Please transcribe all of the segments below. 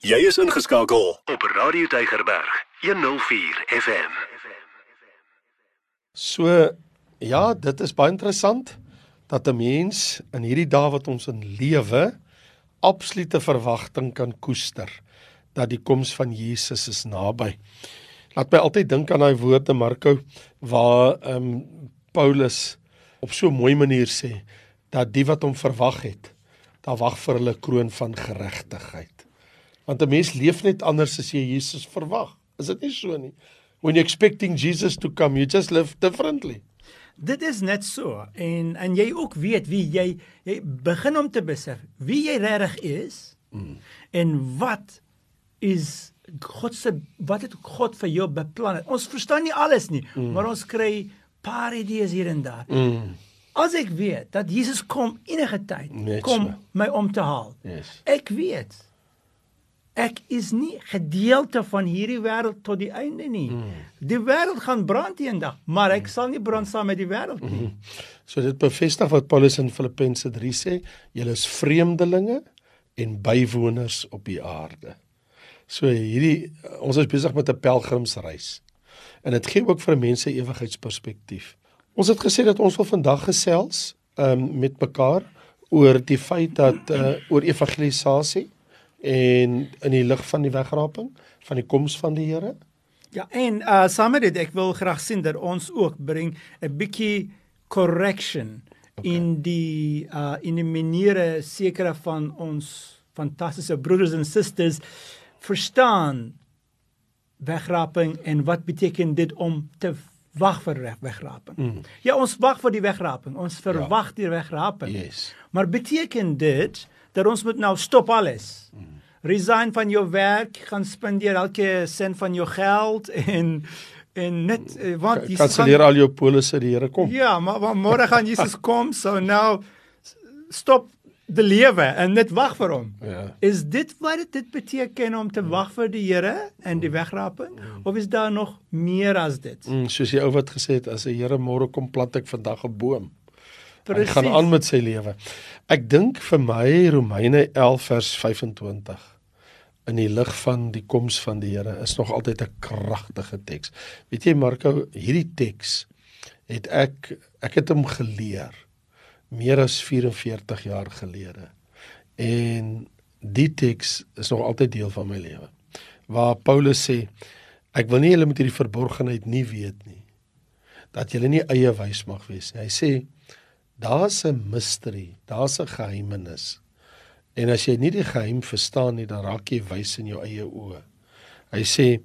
Jy is ingeskakel op Radio Tygerberg 104 FM. So ja, dit is baie interessant dat 'n mens in hierdie dae wat ons in lewe absolute verwagting kan koester dat die koms van Jesus is naby. Laat my altyd dink aan daai woorde Marko waar ehm um, Paulus op so 'n mooi manier sê dat die wat hom verwag het, daar wag vir hulle kroon van geregtigheid. Want 'n mens leef net anders as jy Jesus verwag. Is dit nie so nie? When you expecting Jesus to come, you just live differently. Dit is net so en en jy ook weet wie jy jy begin om te besef wie jy regtig is mm. en wat is God se wat het God vir jou beplan. Ons verstaan nie alles nie, mm. maar ons kry paar idees hier en daar. Mm. As ek weet dat Jesus kom enige tyd Net kom so. my om te haal. Yes. Ek weet ek is nie gedeelte van hierdie wêreld tot die einde nie. Mm. Die wêreld gaan brand eendag, maar ek sal nie brand saam met die wêreld nie. Mm. So dit bevestig wat Paulus in Filippense 3 sê, julle is vreemdelinge en bywoners op die aarde. So hierdie ons is besig met 'n pelgrimsreis. En dit gee ook vir mense ewigheidsperspektief. Ons het gesê dat ons wil vandag gesels um, met mekaar oor die feit dat uh, oor evangelisasie en in die lig van die wegraping van die koms van die Here. Ja, en uh saam met dit ek wil graag sien dat ons ook bring 'n bietjie correction okay. in die uh in die maniere sekere van ons fantastiese broeders en susters verstaan wegraping en wat beteken dit om te wag vir wegraping. Mm. Ja, ons wag vir die wegraping. Ons verwag ja. die wegraping. Yes. Maar beteken dit dat ons moet nou stop alles. Mm. Resign van jou werk, gaan spandeer elke sent van jou geld en en net eh, wat jy kanselleer al jou polisse die Here kom. Ja, maar, maar môre gaan Jesus kom, so nou stop die lewe en net wag vir hom. Ja. Is dit wat dit beteken om te wag vir die Here en die wegraping mm. of is daar nog meer as dit? Mm, soos die ou wat gesê het as die Here môre kom plant ek vandag 'n boom. Hy gaan aan met sy lewe. Ek dink vir my Romeine 11 vers 25 in die lig van die koms van die Here is nog altyd 'n kragtige teks. Weet jy Marko, hierdie teks het ek ek het hom geleer meer as 44 jaar gelede. En die teks is nog altyd deel van my lewe. Waar Paulus sê ek wil nie julle met hierdie verborgenheid nie weet nie. Dat julle nie eie wys mag wees nie. Hy sê daar's 'n mystery, daar's 'n geheimenis. En as jy nie die geheim verstaan nie, dan raak jy wys in jou eie oë. Hy sê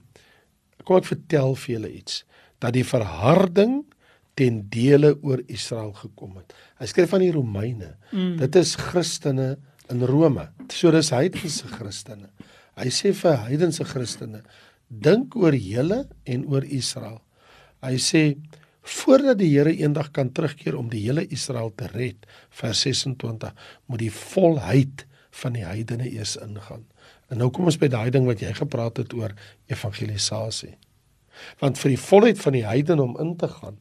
kom ek vertel vir julle iets dat die verharding ten dele oor Israel gekom het. Hy skryf van die Romeine. Mm. Dit is Christene in Rome. So dis heidense Christene. Hy sê vir heidense Christene, dink oor julle en oor Israel. Hy sê voordat die Here eendag kan terugkeer om die hele Israel te red, vers 26, moet die volheid van die heidene eers ingaan. En nou kom ons by daai ding wat jy gepraat het oor evangelisasie. Want vir die volheid van die heidene om in te gaan,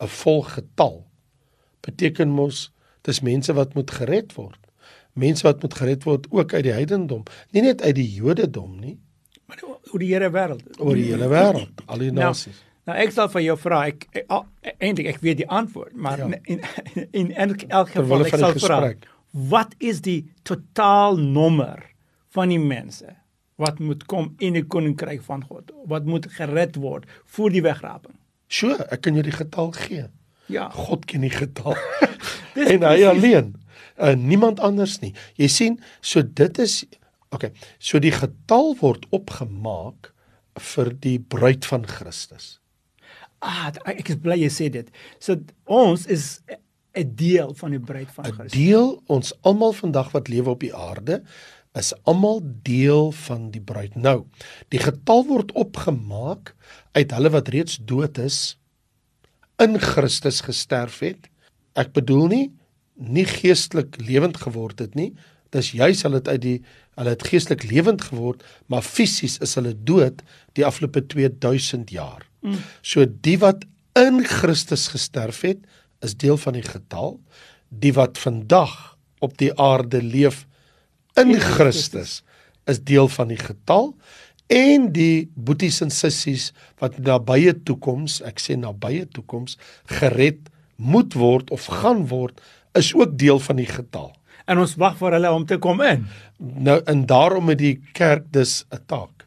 'n vol getal beteken mos dis mense wat moet gered word. Mense wat moet gered word ook uit die heidendom, nie net uit die Jodendom nie, maar oor die hele wêreld. Oor die hele wêreld, al die nou, nasies. Nou, ek sal vir jou vra, ek eintlik ek, ek weet die antwoord, maar ja. in in, in elk, elk geval ek sal vra. Wat is die totaal nommer van die mense wat moet kom in die koninkryk van God? Wat moet gered word voor die wegraping? So, ek kan jou die getal gee. Ja. God ken die getal. en hy alleen. Uh, niemand anders nie. Jy sien, so dit is okay. So die getal word opgemaak vir die bruid van Christus. Ah, ek is bly jy sê dit. So ons is 'n deel van die bruid van Christus. 'n Deel ons almal vandag wat lewe op die aarde is almal deel van die bruid. Nou, die getal word opgemaak uit hulle wat reeds dood is in Christus gesterf het. Ek bedoel nie nie geestelik lewend geword het nie. Dis juis hulle het uit die hulle het geestelik lewend geword, maar fisies is hulle dood die afgelope 2000 jaar. Mm. So die wat in Christus gesterf het, is deel van die getal. Die wat vandag op die aarde leef in Christus is deel van die getal en die boeties en sissies wat nabye toekoms, ek sê nabye toekoms gered moet word of gaan word is ook deel van die getal. En ons wag vir hulle om te kom in. Nou en daarom het die kerk dus 'n taak.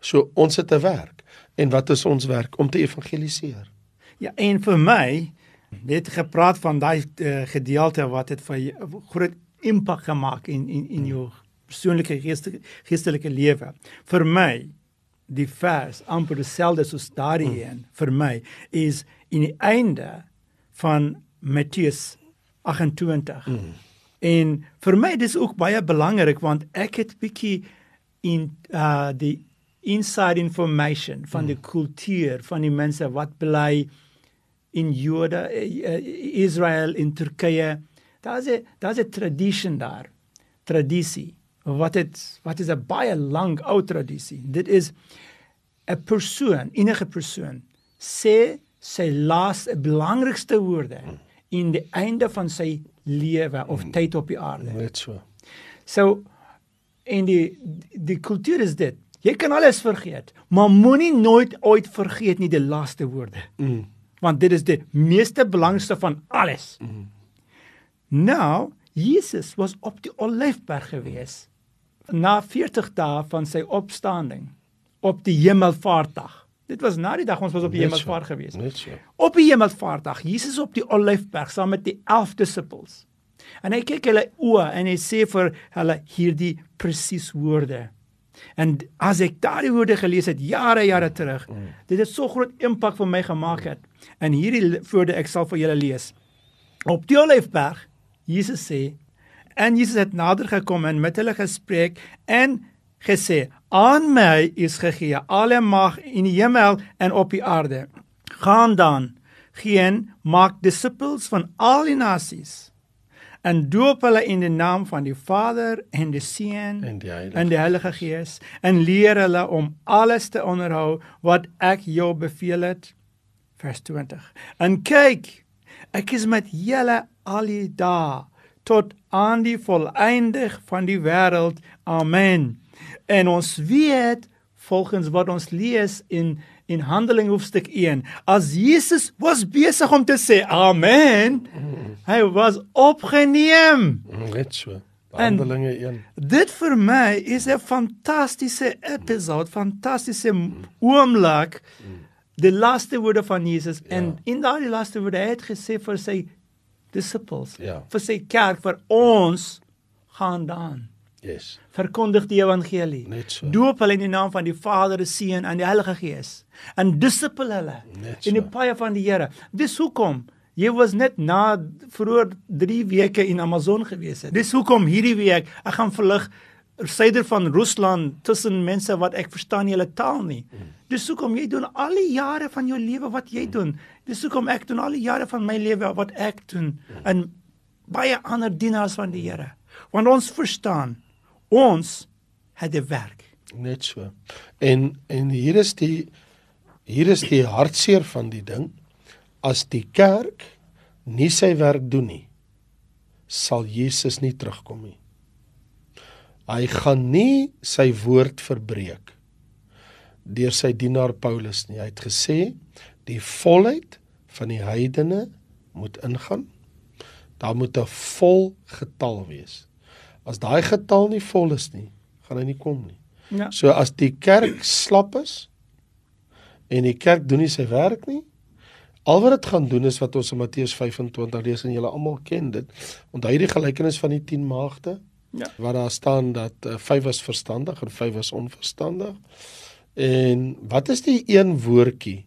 So ons het 'n werk. En wat is ons werk om te evangeliseer? Ja, en vir my net gepraat van daai uh, gedeelte wat het vir groot impak gemaak in in in jou persoonlike geestelike lewe. Vir my die vers amper dieselfde soos daardie hmm. een vir my is in die einde van Matteus 28. Hmm. En vir my dis ook baie belangrik want ek het bietjie in uh die inside information van die kultuur van die mense wat bly in Juda, uh, Israel in Turkye. Daar's 'n daar's 'n tradition daar. Tradisie. Wat dit wat is 'n baie lank ou tradisie. Dit is 'n persoon, enige persoon sê sy laaste belangrikste woorde in die einde van sy lewe of tyd op die aarde. Net so. So en die die kultuur is dit Jy kan alles vergeet, maar moenie nooit ooit vergeet nie die laaste woorde. Mm. Want dit is die meeste belangrikste van alles. Mm. Nou, Jesus was op die Olyfberg gewees na 40 dae van sy opstanding op die Hemelvaartdag. Dit was na die dag ons was op die Hemelvaart so, gewees. Net so. Op die Hemelvaartdag, Jesus op die Olyfberg saam met die 11 disippels. En hy kyk hulle oë en hy sê vir hulle hierdie presies woorde. En as ek daardie woorde gelees het jare jare terug, mm. dit het so groot impak vir my gemaak het. En hierdie woorde ek sal vir julle lees. Op die Olyfberg, Jesus sê, en Jesus het nader gekom en met hulle gespreek en gesê: "Aan my is gegee alle mag in die hemel en op die aarde. Gaan dan, geen maak disippels van al die nasies." en doop hulle in die naam van die Vader en die Seun en die Heilige, en die Heilige Gees en leer hulle om alles te onderhou wat ek jou beveel het vers 20 en kyk ek is met julle al die dae tot aan die volëindig van die wêreld amen en ons weet volgens wat ons lees in in Handelinge hoofstuk 1 as Jesus was besig om te sê amen hy was opgeneem. Net so. Handelinge 1 dit vir my is 'n fantastiese episode fantastiese oomblik die laaste woorde van Jesus. Ja. en in daardie laaste woorde het gesê vir sy disciples ja. vir sy kerk vir ons gaan dan Yes. Verkondig die evangelie. So. Doop hulle in die naam van die Vader, die Seun en die Heilige Gees. En disipel hulle so. in die paie van die Here. Dis hoekom jy was net na vroeër 3 weke in Amazon gewees het. Dis hoekom hierdie week ek gaan verlig suider van Rusland tussen mense wat ek verstaan hulle taal nie. Dis hoekom jy doen al die jare van jou lewe wat jy doen. Dis hoekom ek doen al die jare van my lewe wat ek doen en baie ander dienaars van die Here. Want ons verstaan ons het 'n werk. Net so. En en hier is die hier is die hartseer van die ding. As die kerk nie sy werk doen nie, sal Jesus nie terugkom nie. Hy gaan nie sy woord verbreek deur sy dienaar Paulus nie. Hy het gesê die volheid van die heidene moet ingaan. Daar moet 'n vol getal wees. As daai getal nie vol is nie, gaan hy nie kom nie. Ja. So as die kerk slap is en die kerk doen nie sy werk nie, al wat dit gaan doen is wat ons in Matteus 25 lees en julle almal ken dit. Onthou die gelykenis van die 10 maagde? Ja. Waar daar staan dat 5 uh, was verstandig en 5 was onverstandig. En wat is die een woordjie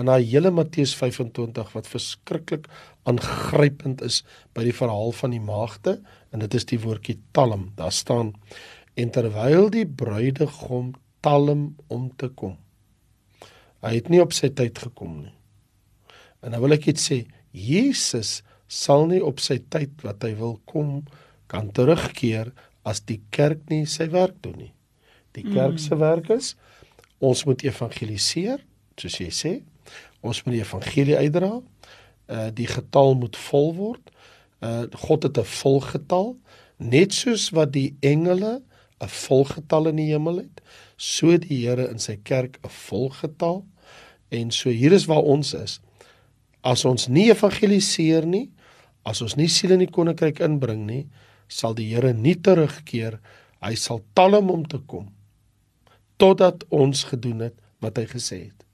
in daai hele Matteus 25 wat verskriklik aangrypend is by die verhaal van die maagde en dit is die woordjie talm. Daar staan en terwyl die bruidegom talm om te kom. Hy het nie op sy tyd gekom nie. En nou wil ek iets sê, Jesus sal nie op sy tyd wat hy wil kom kan terugkeer as die kerk nie sy werk doen nie. Die kerk mm. se werk is ons moet evangeliseer, soos jy sê. Ons moet die evangelie uitdra. Uh die getal moet vol word. Uh God het 'n vol getal, net soos wat die engele 'n volgetal in die hemel het, so die Here in sy kerk 'n volgetal. En so hier is waar ons is. As ons nie evangeliseer nie, as ons nie siele in die koninkryk inbring nie, sal die Here nie terugkeer. Hy sal talm om te kom totdat ons gedoen het wat hy gesê het.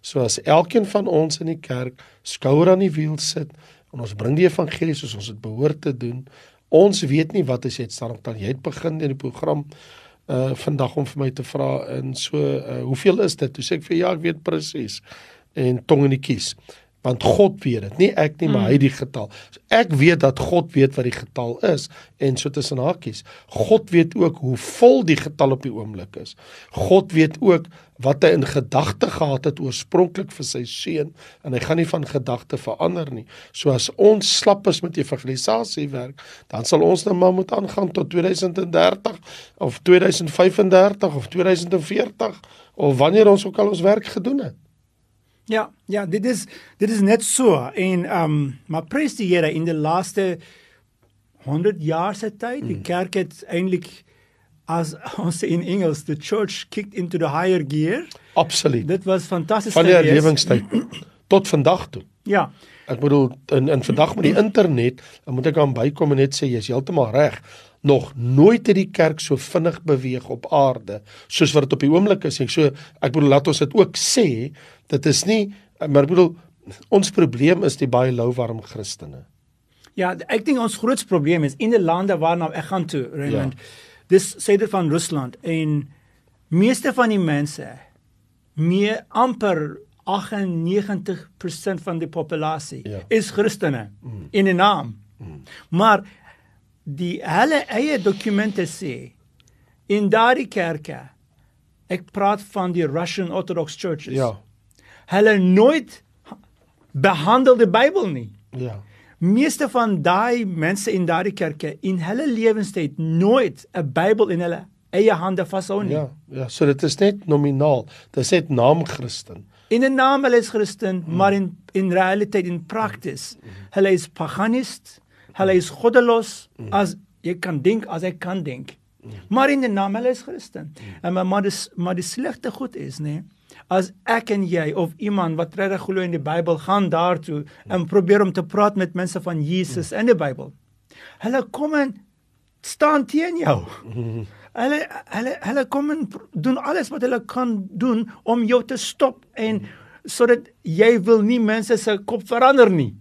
So as elkeen van ons in die kerk skouer aan die wiel sit en ons bring die evangelie soos ons dit behoort te doen, ons weet nie wat as jy het staan dan jy het begin in die program uh vandag om vir my te vra en so uh, hoeveel is dit? Toe sê ek vir ja, ek weet presies. En tong in die kies want God weet dit, nie ek nie, maar hy die getal. So ek weet dat God weet wat die getal is en so tussen hakies. God weet ook hoe vol die getal op die oomblik is. God weet ook wat hy in gedagte gehad het oorspronklik vir sy seun en hy gaan nie van gedagte verander nie. So as ons slap is met evangelisasie werk, dan sal ons nou maar moet aangaan tot 2030 of 2035 of 2040 of wanneer ons ook al ons werk gedoen het. Ja, ja, dit is dit is net so en ehm um, maar prys die Here in die laaste 100 jaar se tyd, die kerk het eintlik as ons in Engels the church kicked into the higher gear. Absoluut. Dit was fantasties Van die herlewingstyd tot vandag toe. Ja. Ek bedoel in in vandag met die internet, dan moet ek aan bykom en net sê jy's heeltemal reg. Nog nooit het die kerk so vinnig beweeg op aarde soos wat dit op die oomblik is. Ek so ek bedoel laat ons dit ook sê, dit is nie maar ek bedoel ons probleem is die baie louwarm Christene. Ja, ek dink ons grootste probleem is in die lande waarna ek gaan toe, Raymond. Ja. Dis sê dit van Rusland en meeste van die mense meer amper 98% van die populasie Ja. is Christene mm. in die naam. Mm. Maar die hele eie dokumente sê in daardie kerke ek praat van die Russian Orthodox churches. Ja. Hulle nooit behandel die Bybel nie. Ja. Meeste van daai mense in daardie kerke in hulle lewenstyd nooit 'n Bybel in hulle eie hande vashou nie. Ja, ja, so dit is net nominaal. Dit is net naam Christen. In 'n naam hulle is Christen, mm. maar in in realiteit in praktis, mm. hulle is paganist, hulle is goddeloos mm. as jy kan dink as ek kan dink. Mm. Maar in 'n naam hulle is Christen. Mm. En maar maar dis maar die slegte goed is? Nee, as ek en jy of iemand wat regtig glo in die Bybel gaan daartoe en probeer om te praat met mense van Jesus en die Bybel. Hulle kom en staan teen jou. Hulle hulle hulle kom en doen alles wat hulle kan doen om jou te stop en sodat jy wil nie mense se kop verander nie.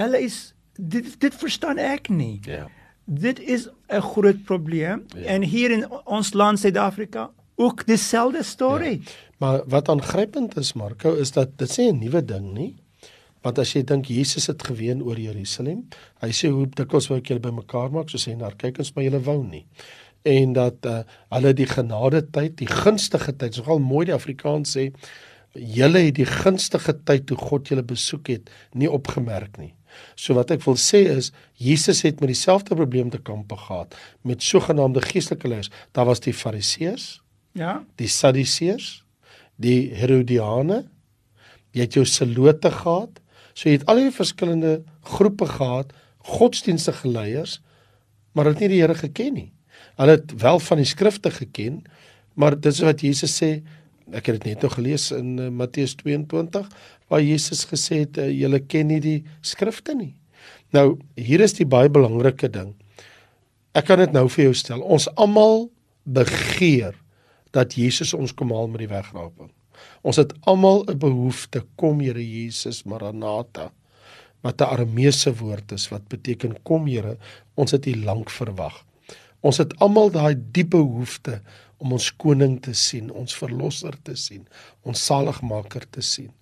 Hulle is dit dit verstaan ek nie. Ja. Dit is 'n groot probleem ja. en hier in ons land Suid-Afrika ook dieselfde storie. Ja. Maar wat aangrypend is Marco is dat dit sê 'n nuwe ding nie. Want as jy dink Jesus het geween oor Jerusalem, hy sê hoe dikwels wou ek julle bymekaar maak soos hy na kyk ons maar julle wou nie. En dat uh, hulle die genade tyd, die gunstige tyd, sogal mooi die Afrikaans sê, julle het die gunstige tyd toe God julle besoek het, nie opgemerk nie. So wat ek wil sê is Jesus het met dieselfde probleem te kampe gehad met sogenaamde geestelike leiers. Daar was die Fariseërs, Ja. die Sadduseërs, die Herodiane, jy het jou Selote gehad. So jy het al die verskillende groepe gehad, godsdienstige leiers, maar hulle het nie die Here geken nie. Hulle het wel van die skrifte geken, maar dit is wat Jesus sê, ek het dit net nou gelees in uh, Matteus 22 waar Jesus gesê het uh, julle ken nie die skrifte nie. Nou, hier is die baie belangrike ding. Ek kan dit nou vir jou stel. Ons almal begeer dat Jesus ons kom haal met die wegraping. Ons het almal 'n behoefte kom Here Jesus Maranatha wat 'n Arameese woord is wat beteken kom Here, ons het U lank verwag. Ons het almal daai diepe behoefte om ons koning te sien, ons verlosser te sien, ons saligmaker te sien.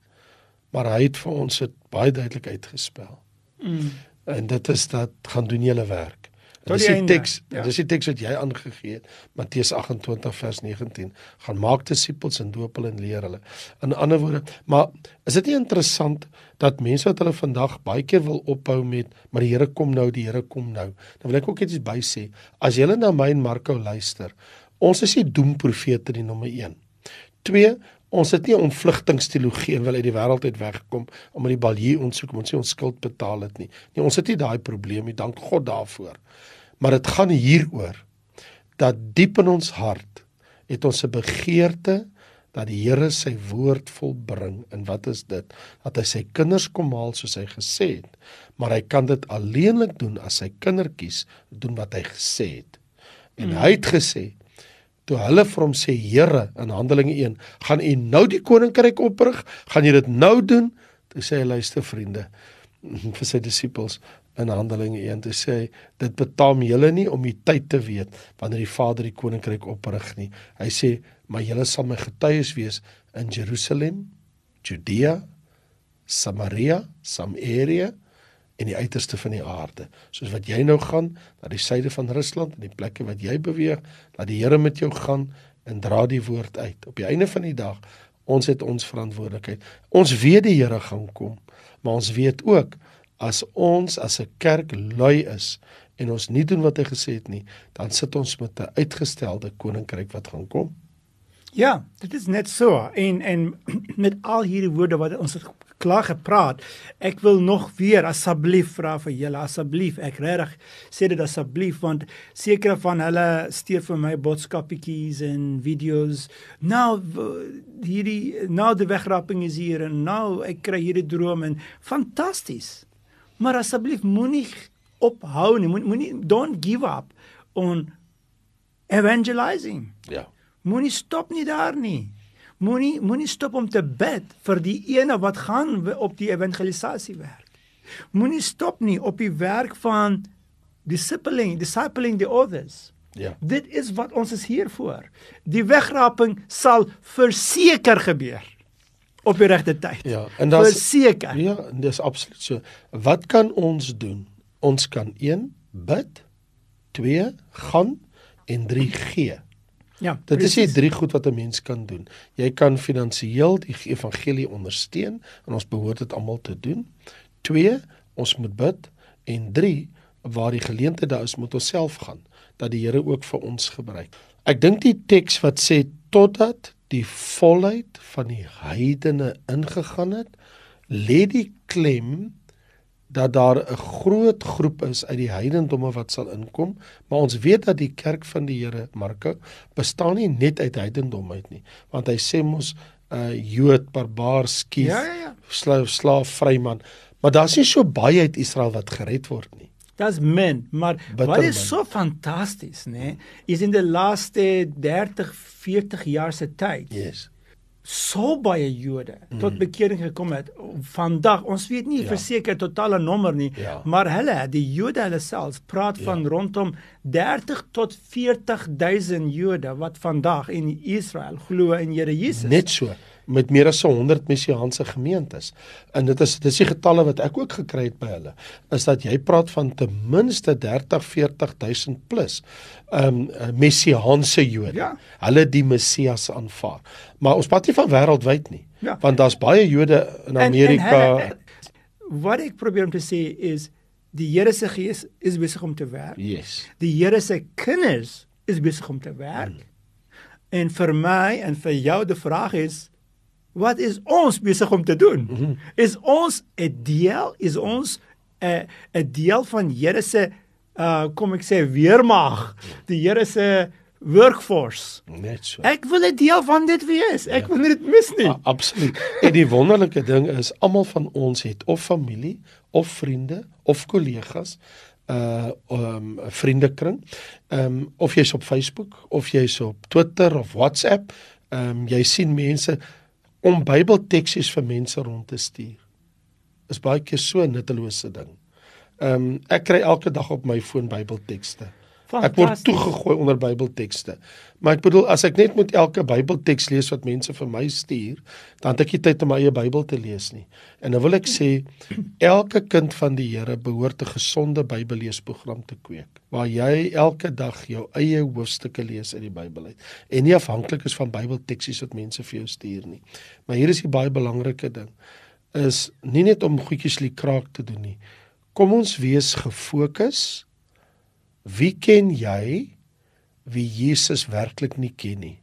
Maar hy het vir ons dit baie duidelik uitgespel. Mm. En dit is dat gaan doen julle werk. Dis die die teks, ja. dis die teks wat jy aangegee het, Matteus 28 vers 19. Gaan maak disippels en doop hulle en leer hulle. In ander woorde, maar is dit nie interessant dat mense wat hulle vandag baie keer wil ophou met maar die Here kom nou, die Here kom nou. Dan wil ek ook iets by sê. As jy na my en Marco luister, ons is nie doemprofete nie nommer 1. 2 Ons het nie 'n ontvlugtingsteologie en wil uit die wêreld uit wegkom om met die balje ons soek om ons nie ons skuld betaal het nie. Nee, ons het nie daai probleem nie. Dank God daarvoor. Maar dit gaan hieroor dat diep in ons hart het ons 'n begeerte dat die Here sy woord volbring. En wat is dit? Dat hy sy kinders kom haal soos hy gesê het. Maar hy kan dit alleenlik doen as sy kindertjies doen wat hy gesê het. En mm. hy het gesê toe hulle vir hom sê Here in Handelinge 1, gaan u nou die koninkryk oprig? Gaan jy dit nou doen? Toe sê hy luister vriende vir sy disippels in Handelinge 1 te sê dit betaam julle nie om die tyd te weet wanneer die Vader die koninkryk oprig nie. Hy sê maar julle sal my getuies wees in Jerusalem, Judea, Samaria, Samaria en die uiterste van die aarde. Soos wat jy nou gaan na die suide van Rusland en die plekke wat jy beweeg, dat die Here met jou gaan en dra die woord uit. Op die einde van die dag, ons het ons verantwoordelikheid. Ons weet die Here gaan kom, maar ons weet ook as ons as 'n kerk lui is en ons nie doen wat hy gesê het nie, dan sit ons met 'n uitgestelde koninkryk wat gaan kom. Ja, dit is net so. En en met al hierdie woorde wat ons het klaar gepraat, ek wil nog weer asseblief vra vir julle asseblief, ek regtig sê dit asseblief want sekere van hulle stuur vir my boodskappietjies en video's. Nou hierdie nou die wegrapping is hier en nou ek kry hierdie droom en fantasties. Maar asseblief moenie ophou nie. Moenie moenie don't give up on evangelizing. Ja. Moenie stop nie daar nie. Moenie moenie stop om te bid vir die ene wat gaan op die evangelisasie werk. Moenie stop nie op die werk van discipling, discipling the others. Ja. Dit is wat ons is hier vir. Die wegraping sal verseker gebeur op die regte tyd. Ja, en dan verseker. Ja, dis absoluut so. Wat kan ons doen? Ons kan 1 bid, 2 gaan en 3 gee. Ja, dit precies. is die drie goed wat 'n mens kan doen. Jy kan finansiëel die evangelie ondersteun en ons behoort dit almal te doen. 2 ons moet bid en 3 waar die geleentheid daar is moet ons self gaan dat die Here ook vir ons gebruik. Ek dink die teks wat sê totdat die volheid van die heidene ingegaan het, lê die klem dat daar 'n groot groep is uit die heidendomme wat sal inkom, maar ons weet dat die kerk van die Here Marko bestaan nie net uit heidendom uit nie, want hy sê mos 'n uh, Jood, barbaar, skief, ja, ja, ja. slaaf, slaaf, vryman, maar daar's nie so baie uit Israel wat gered word nie. Das men, maar Bitter wat is so fantasties, nê? Is in die laaste 30, 40 jaar se tyd. Yes. So baie Jode mm. tot bekering gekom het. Vandag, ons weet nie ja. verseker totale nommer nie, ja. maar hulle, die Jode hulle self praat ja. van rondom 30 tot 40000 Jode wat vandag in Israel glo in Here Jesus. Net so met meer as 100 messiaanse gemeentes. En dit is dis die getalle wat ek ook gekry het by hulle. Is dat jy praat van ten minste 30 40000 plus ehm um, messiaanse Jode. Ja. Hulle die Messias aanvaar. Maar ons praat nie van wêreldwyd nie. Ja. Want daar's baie Jode in Amerika. En, en hulle, wat ek probeer om te sê is die Here se gees is besig om te werk. Yes. Die Here se kinders is besig om te werk. Hmm. En vir my en vir jou die vraag is wat is ons besig om te doen? Mm -hmm. Is ons 'n deel? Is ons 'n 'n deel van Here se uh kom ek sê weermag, die Here se workforce. Net so. Ek wil 'n deel van dit wees. Ek ja. wil dit mis nie. A, absoluut. En die wonderlike ding is almal van ons het of familie of vriende of kollegas uh um vriendekring. Um of jy's op Facebook of jy's op Twitter of WhatsApp, um jy sien mense om Bybelteksies vir mense rond te stuur. Is baie keer so 'n nuttelose ding. Ehm um, ek kry elke dag op my foon Bybeltekste. Ek word toegegooi onder Bybeltekste. Maar ek bedoel as ek net moet elke Bybelteks lees wat mense vir my stuur, dan het ek nie tyd om my eie Bybel te lees nie. En nou wil ek sê elke kind van die Here behoort 'n gesonde Bybelleesprogram te kweek waar jy elke dag jou eie hoofstukke lees uit die Bybel uit en nie afhanklik is van Bybelteksies wat mense vir jou stuur nie. Maar hier is die baie belangrike ding is nie net om goedjies liekraak te doen nie. Kom ons wees gefokus Wie ken jy wie Jesus werklik nie ken nie?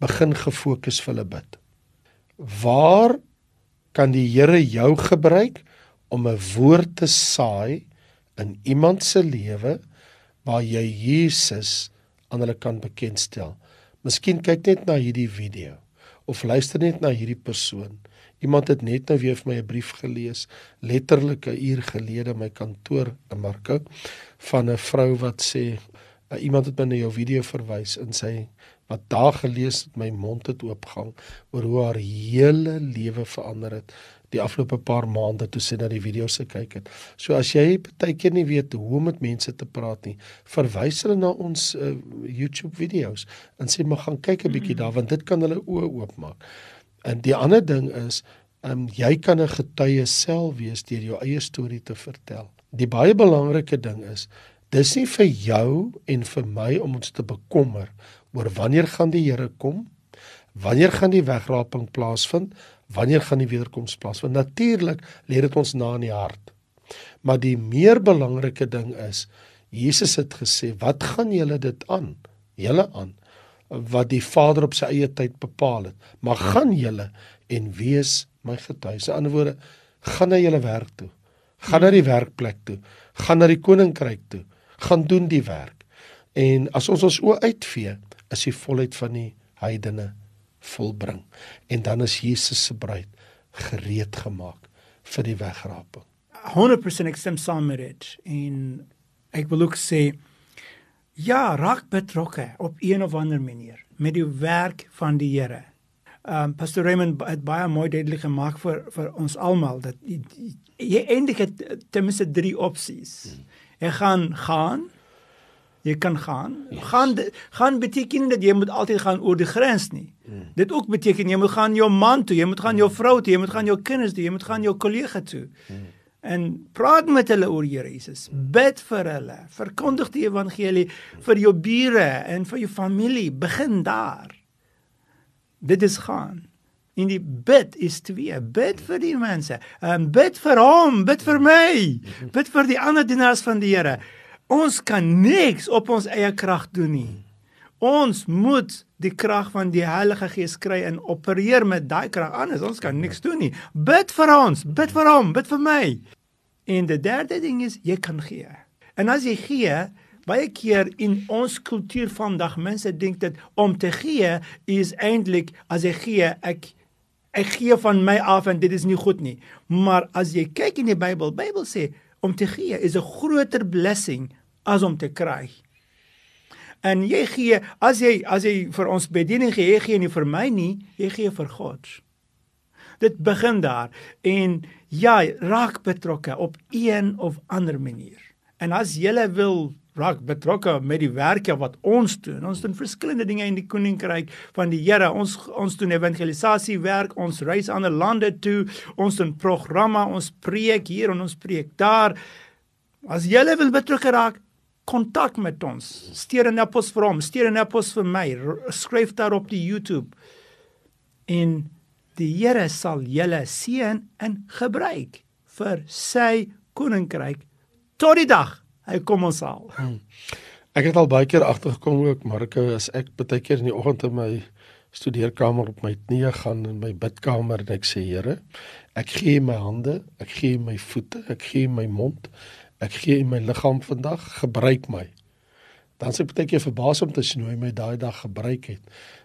Begin gefokus vir hulle bid. Waar kan die Here jou gebruik om 'n woord te saai in iemand se lewe waar jy Jesus aan hulle kan bekendstel. Miskien kyk net na hierdie video of luister net na hierdie persoon. Iemand het net nou weer vir my 'n brief gelees, letterlik 'n uur gelede my kantoor in Marco van 'n vrou wat sê uh, iemand het my na jou video verwys en sê wat daar gelees het my mond het oopgang oor hoe haar hele lewe verander het die afgelope paar maande toe sy na die video's gekyk het. So as jy baie keer nie weet hoe om met mense te praat nie, verwys hulle na ons uh, YouTube video's en sê maar gaan kyk 'n bietjie daar want dit kan hulle oë oopmaak. En die ander ding is, um, jy kan 'n getuie self wees deur jou eie storie te vertel. Die baie belangrike ding is, dis nie vir jou en vir my om ons te bekommer oor wanneer gaan die Here kom? Wanneer gaan die wegraping plaasvind? Wanneer gaan die wederkoms plaasvind? Natuurlik lê dit ons na in die hart. Maar die meer belangrike ding is Jesus het gesê, "Wat gaan julle dit aan? Julle aan wat die Vader op sy eie tyd bepaal het. Maar gaan julle en wees my getuies." In ander woorde, gaan na julle werk toe. Gaan na die werkplek toe. Gaan na die koninkryk toe. Gaan doen die werk. En as ons ons oë uitvee, is die volheid van die heidene volbring. En dan is Jesus se bruid gereed gemaak vir die wegraping. 100% ek stem saam met dit. En ek wil ook sê ja, raak betrokke op een of ander manier met die werk van die Here. Um Pastor Raymond het baie mooi duidelik gemaak vir vir ons almal dat jy eindig het ten minste drie opsies. Jy gaan gaan Jy kan gaan. Yes. Gaan gaan beteken dat jy moet altyd gaan oor die grens nie. Mm. Dit ook beteken jy moet gaan jou man toe, jy moet gaan jou vrou toe, jy moet gaan jou kinders toe, jy moet gaan jou kollega toe. Mm. En praat met hulle oor Here Jesus. Bid vir hulle. Verkondig die evangelie vir jou bure en vir jou familie. Begin daar. Dit is gaan. In die bid is twee. Bid vir die mense. En bid vir hom, bid vir my. Bid vir die ander dienaars van die Here. Ons kan niks op ons eie krag doen nie. Ons moet die krag van die Heilige Gees kry en opereer met daai krag anders. Ons kan niks doen nie. Bid vir ons, bid vir hom, bid vir my. En die derde ding is jy kan gee. En as jy gee, baie keer in ons kultuur vandag mense dink dat om te gee is eintlik as jy gee, ek ek gee van my af en dit is nie goed nie. Maar as jy kyk in die Bybel, Bybel sê om te gee is 'n groter blessing as om te kry. En jy gee as jy as jy vir ons bediening gee, jy gee nie vir my nie, jy gee vir God. Dit begin daar en ja, raak betrokke op een of ander manier. En as jy wil raak betrokke met die werke wat ons doen. Ons doen verskillende dinge in die koninkryk van die Here. Ons ons doen evangelisasie werk, ons reis ander lande toe, ons doen programme, ons preek hier en ons preek daar. As jy wil betrokke raak, kontak met ons. Stuur 'n e-pos vir hom, stuur 'n e-pos vir my. Skryf daar op die YouTube. En die Here sal julle seën en gebruik vir sy koninkryk tot die dag hy kom ons al. Hmm. Ek het al baie keer agtergekom ook Marko as ek baie keer in die oggend in my studeerkamer op my knieë gaan in my bidkamer en ek sê Here, ek gee my hande, ek gee my voete, ek gee my mond, Ek gee U my liggaam vandag, gebruik my. Dan sê baie keer verbaas om te sien hoe hy my daai dag gebruik het.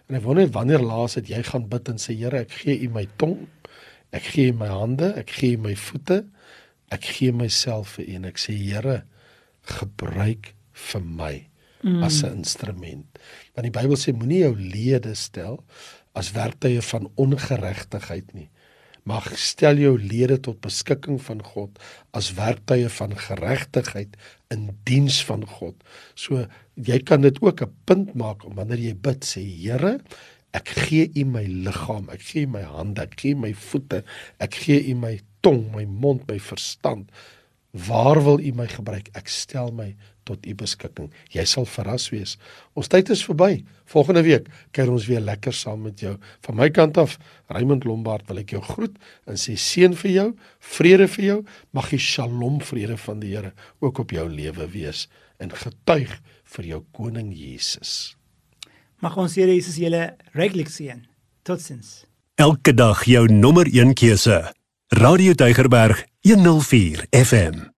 En ek wonder wanneer laas het jy gaan bid en sê Here, ek gee U my tong, ek gee U my hande, ek gee U my voete, ek gee myself vir U en ek sê Here, gebruik vir my mm. as 'n instrument. Want die Bybel sê moenie jou lede stel as werktuie van ongeregtigheid nie mag stel jou lede tot beskikking van God as werktuie van geregtigheid in diens van God. So jy kan dit ook 'n punt maak om wanneer jy bid sê Here, ek gee U my liggaam, ek gee my hande, ek gee my voete, ek gee U my tong, my mond, my verstand. Waar wil U my gebruik? Ek stel my tot u beskikking. Jy sal verras wees. Ons tyd is verby. Volgende week kuier ons weer lekker saam met jou. Van my kant af, Raymond Lombard, wil ek jou groet en sê seën vir jou, vrede vir jou. Mag die Shalom vrede van die Here ook op jou lewe wees en getuig vir jou koning Jesus. Mag ons Here Jesus julle ryklik seën. Totsiens. Elke dag jou nommer 1 keuse. Radio Deugerberg 104 FM.